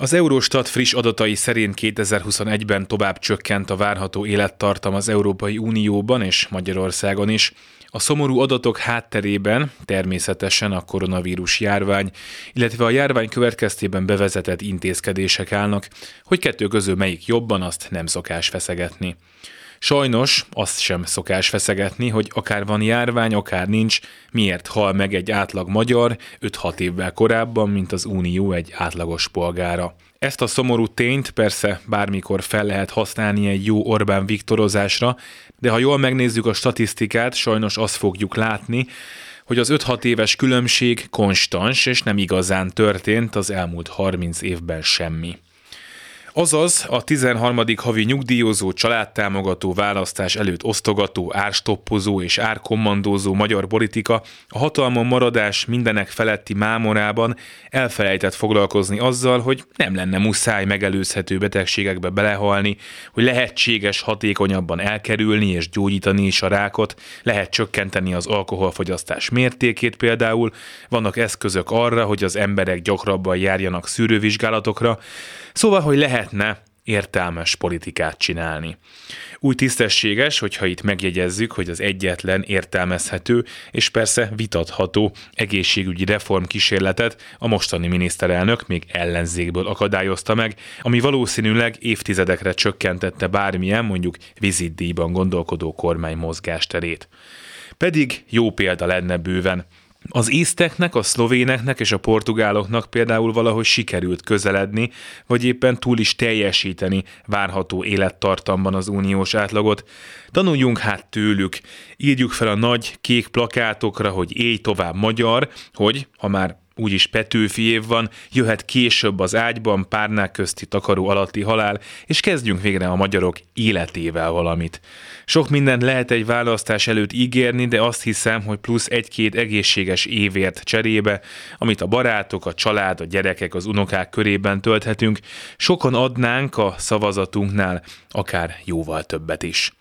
Az Eurostat friss adatai szerint 2021-ben tovább csökkent a várható élettartam az Európai Unióban és Magyarországon is. A szomorú adatok hátterében természetesen a koronavírus járvány, illetve a járvány következtében bevezetett intézkedések állnak, hogy kettő közül melyik jobban, azt nem szokás feszegetni. Sajnos azt sem szokás feszegetni, hogy akár van járvány, akár nincs, miért hal meg egy átlag magyar 5-6 évvel korábban, mint az Unió egy átlagos polgára. Ezt a szomorú tényt persze bármikor fel lehet használni egy jó Orbán Viktorozásra, de ha jól megnézzük a statisztikát, sajnos azt fogjuk látni, hogy az 5-6 éves különbség konstans és nem igazán történt az elmúlt 30 évben semmi. Azaz a 13. havi nyugdíjozó, családtámogató, választás előtt osztogató, árstoppozó és árkommandózó magyar politika a hatalmon maradás mindenek feletti mámorában elfelejtett foglalkozni azzal, hogy nem lenne muszáj megelőzhető betegségekbe belehalni, hogy lehetséges hatékonyabban elkerülni és gyógyítani is a rákot, lehet csökkenteni az alkoholfogyasztás mértékét például, vannak eszközök arra, hogy az emberek gyakrabban járjanak szűrővizsgálatokra, szóval, hogy lehet lehetne értelmes politikát csinálni. Új tisztességes, hogyha itt megjegyezzük, hogy az egyetlen értelmezhető és persze vitatható egészségügyi reform kísérletet a mostani miniszterelnök még ellenzékből akadályozta meg, ami valószínűleg évtizedekre csökkentette bármilyen, mondjuk vizitdíjban gondolkodó kormány mozgásterét. Pedig jó példa lenne bőven. Az ízteknek, a szlovéneknek és a portugáloknak például valahogy sikerült közeledni, vagy éppen túl is teljesíteni várható élettartamban az uniós átlagot. Tanuljunk hát tőlük, írjuk fel a nagy kék plakátokra, hogy élj tovább magyar, hogy, ha már úgyis Petőfi év van, jöhet később az ágyban párnák közti takaró alatti halál, és kezdjünk végre a magyarok életével valamit. Sok minden lehet egy választás előtt ígérni, de azt hiszem, hogy plusz egy-két egészséges évért cserébe, amit a barátok, a család, a gyerekek, az unokák körében tölthetünk, sokan adnánk a szavazatunknál, akár jóval többet is.